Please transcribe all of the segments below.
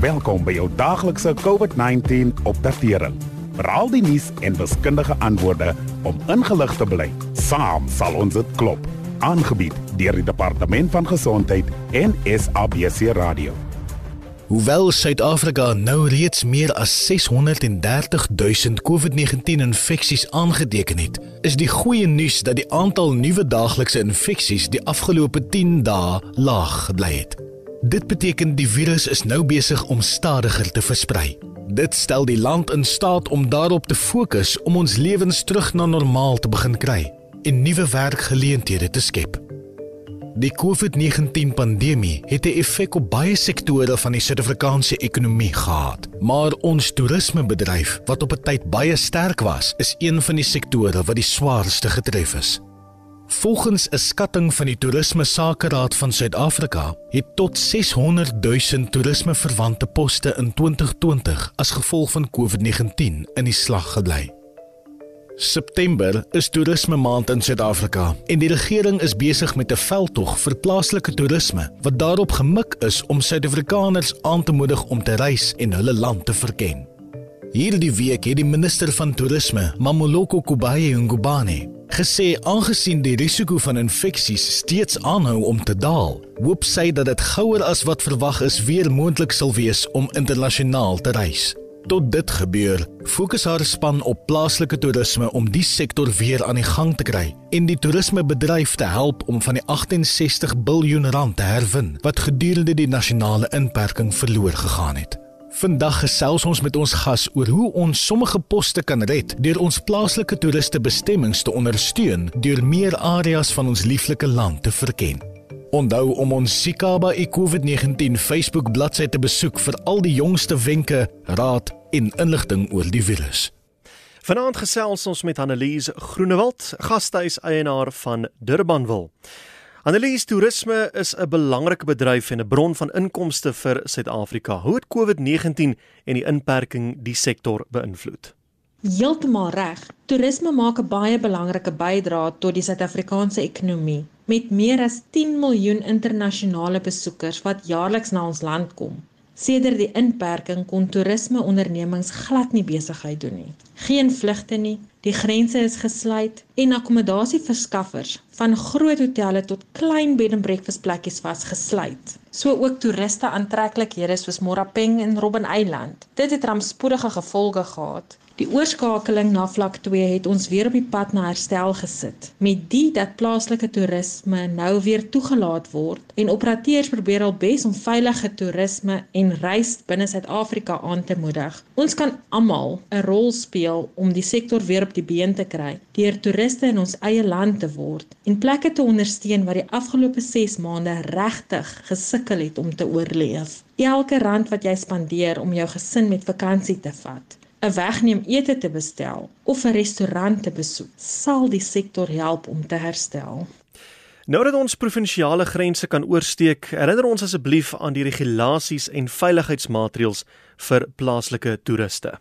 Welkom by jou daaglikse COVID-19 opdatering. Veral die nuus en wiskundige antwoorde om ingelig te bly. Saam sal ons dit klop. Aangebied deur die Departement van Gesondheid en SABC Radio. Hoewel Suid-Afrika nou reeds meer as 630 000 COVID-19 infeksies aangeteken het, is die goeie nuus dat die aantal nuwe daaglikse infeksies die afgelope 10 dae laag gebly het. Dit beteken die virus is nou besig om stadiger te versprei. Dit stel die land in staat om daarop te fokus om ons lewens terug na normaal te begin kry en nuwe werkgeleenthede te skep. Die COVID-19 pandemie het 'n effek op baie sektore van die Suid-Afrikaanse ekonomie gehad, maar ons toerismebedryf, wat op 'n tyd baie sterk was, is een van die sektore wat die swaarste getref is. Volgens 'n skatting van die Toerisme Sakeraad van Suid-Afrika het tot 600 000 toerismeverwante poste in 2020 as gevolg van COVID-19 in die slag gebly. September is toerisme maand in Suid-Afrika en die regering is besig met 'n veldtog vir plaaslike toerisme wat daarop gemik is om Suid-Afrikaners aan te moedig om te reis en hulle land te verken. Hierdie week het die minister van toerisme, Mamoloko Kubaye Ngubane, gesê aangesien die risiko van infeksies steeds aanhou om te daal, hoop sy dat dit gouer as wat verwag is weer moontlik sal wees om internasionaal te reis. Tot dit gebeur, fokus haar span op plaaslike toerisme om die sektor weer aan die gang te kry en die toerismebedryf te help om van die 68 miljard rand te herwin wat gedurende die nasionale inperking verloor gegaan het. Vandag gesels ons met ons gas oor hoe ons sommige poste kan red deur ons plaaslike toeriste bestemmings te ondersteun deur meer areas van ons lieflike land te verken. Onthou om ons Sikaba COVID-19 Facebook bladsy te besoek vir al die jongste wenke, raad en inligting oor die virus. Vanaand gesels ons met Annelies Groenewald, gastehuis eienaar van Durbanville. Annelies toerisme is 'n belangrike bedryf en 'n bron van inkomste vir Suid-Afrika. Hoe het COVID-19 en die inperking die sektor beïnvloed? Heeltemal reg. Toerisme maak 'n baie belangrike bydrae tot die Suid-Afrikaanse ekonomie met meer as 10 miljoen internasionale besoekers wat jaarliks na ons land kom. Sedert die inperking kon toerismeondernemings glad nie besigheid doen nie. Geen vlugte nie, die grense is gesluit en akkommodasieverskaffers van groot hotelle tot klein bed and breakfast plekkies was gesluit. So ook toeriste aantreklikhede soos Morapeng en Robben Eiland. Dit het rampspoedige gevolge gehad Die oorskakeling na vlak 2 het ons weer op die pad na herstel gesit. Met dit dat plaaslike toerisme nou weer toegelaat word en operateurs probeer al bes om veilige toerisme en reis binne Suid-Afrika aan te moedig. Ons kan almal 'n rol speel om die sektor weer op die been te kry deur toeriste in ons eie land te word en plekke te ondersteun wat die afgelope 6 maande regtig gesukkel het om te oorleef. Elke rand wat jy spandeer om jou gesin met vakansie te vat 'n wegneem ete te bestel of 'n restaurant te besoek, sal die sektor help om te herstel. Nou dat ons provinsiale grense kan oorsteek, herinner ons asseblief aan die regulasies en veiligheidsmaatreëls vir plaaslike toeriste.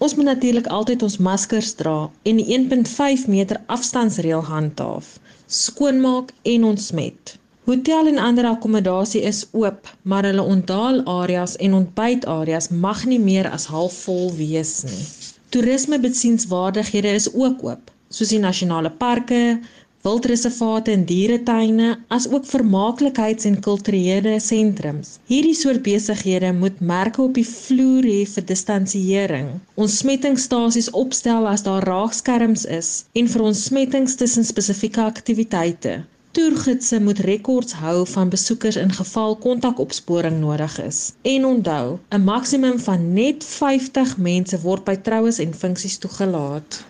Ons moet natuurlik altyd ons maskers dra en die 1.5 meter afstandsreël handhaaf, skoonmaak en ontsmet. Hotel en ander akkommodasie is oop, maar hulle ontdaalareas en ontbytareas mag nie meer as halfvol wees nie. Toerismebesienswaardighede is ook oop, soos die nasionale parke, wildreservate en dieretuine, asook vermaaklikheids- en kulturele sentrums. Hierdie soort besighede moet merke op die vloer hê vir distansiering. Ons smettingstasies opstel as daar raakskerms is en vir ons smettings tussen spesifieke aktiwiteite. Toergidse moet rekords hou van besoekers in geval kontakopsporing nodig is. En onthou, 'n maksimum van net 50 mense word by troues en funksies toegelaat.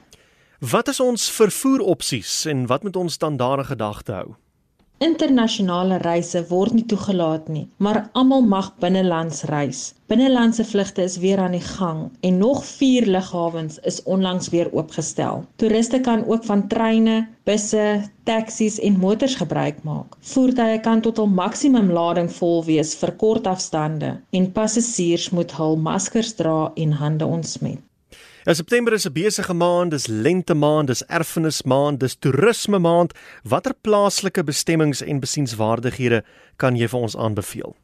Wat is ons vervoeropsies en wat moet ons dan daarin gedagte hou? Internasionale reise word nie toegelaat nie, maar almal mag binnelands reis. Binnelandse vlugte is weer aan die gang en nog 4 lughawens is onlangs weer oopgestel. Toeriste kan ook van treine, busse, taksies en motors gebruik maak. Voertuie kan tot 'n maksimum lading vol wees vir kort afstande en passasiers moet hul maskers dra en hande ontsmet. Ja, September is 'n besige maand, dis lente maand, dis erfenis maand, dis toerisme maand. Watter plaaslike bestemmings en besienswaardighede kan jy vir ons aanbeveel?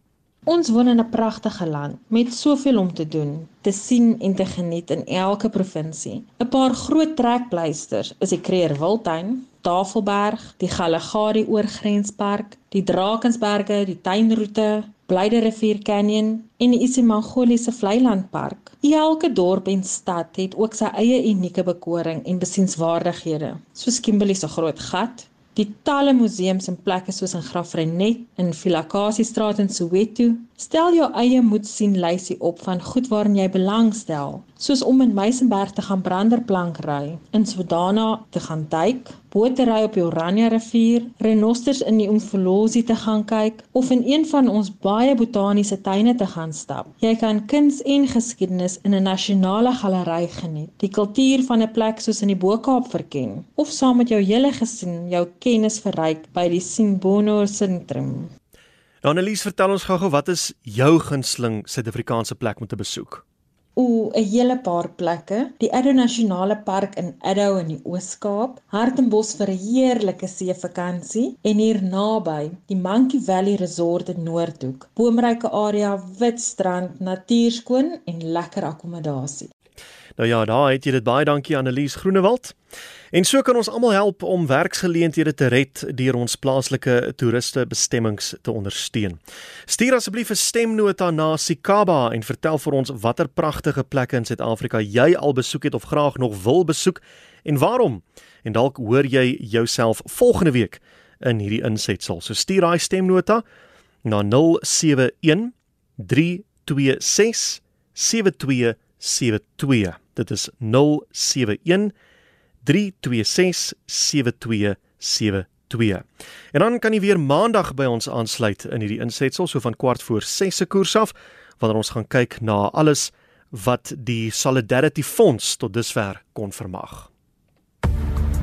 Ons woon in 'n pragtige land met soveel om te doen, te sien en te geniet in elke provinsie. 'n Paar groot trekpleisters is die Kruger Wildtuin, Tafelberg, die Galagadi Oorgrenspark, die Drakensberge, die Tuinroete, Blyde Rivier Canyon en die iSimangoliese Vlei Landpark. Elke dorp en stad het ook sy eie unieke bekoring en besienswaardighede, soos Kimberley se groot gat, die talle museums en plekke soos in Graafrenet in Vilakasiestraat in Soweto. Stel jou eie moet sien lysie op van goed waarin jy belangstel, soos om in Meisenberg te gaan branderplank ry, in Swedana te gaan duik, botery op die Oranje rivier, renosters in die Umfolozi te gaan kyk of in een van ons baie botaniese tuine te gaan stap. Jy kan kuns en geskiedenis in 'n nasionale galery geniet, die kultuur van 'n plek soos in die Bo-Kaap verken of saam met jou hele gesin jou kennis verryk by die Simbono sentrum. Annelies, vertel ons gou-gou wat is jou gunsteling Suid-Afrikaanse plek om te besoek? Ooh, 'n hele paar plekke. Die Addo Nasionale Park in Addo in die Oos-Kaap, Hartenbos vir 'n heerlike seevakansie en hier naby, die Monkey Valley Resort in Noordhoek. Boomryke area, wit strand, natuurskoon en lekker akkommodasie. Nou ja, daar het jy dit baie dankie Annelies Groenewald. En so kan ons almal help om werksgeleenthede te red deur ons plaaslike toeriste bestemmings te ondersteun. Stuur asseblief 'n stemnota na Sikaba en vertel vir ons watter pragtige plekke in Suid-Afrika jy al besoek het of graag nog wil besoek en waarom. En dalk hoor jy jouself volgende week in hierdie insetsel. So stuur daai stemnota na 071 326 7272. Dit is 071 326 7272. En dan kan jy weer maandag by ons aansluit in hierdie insetsel so van kwart voor 6 se koers af wanneer ons gaan kyk na alles wat die Solidarity Fonds tot dusver kon vermag.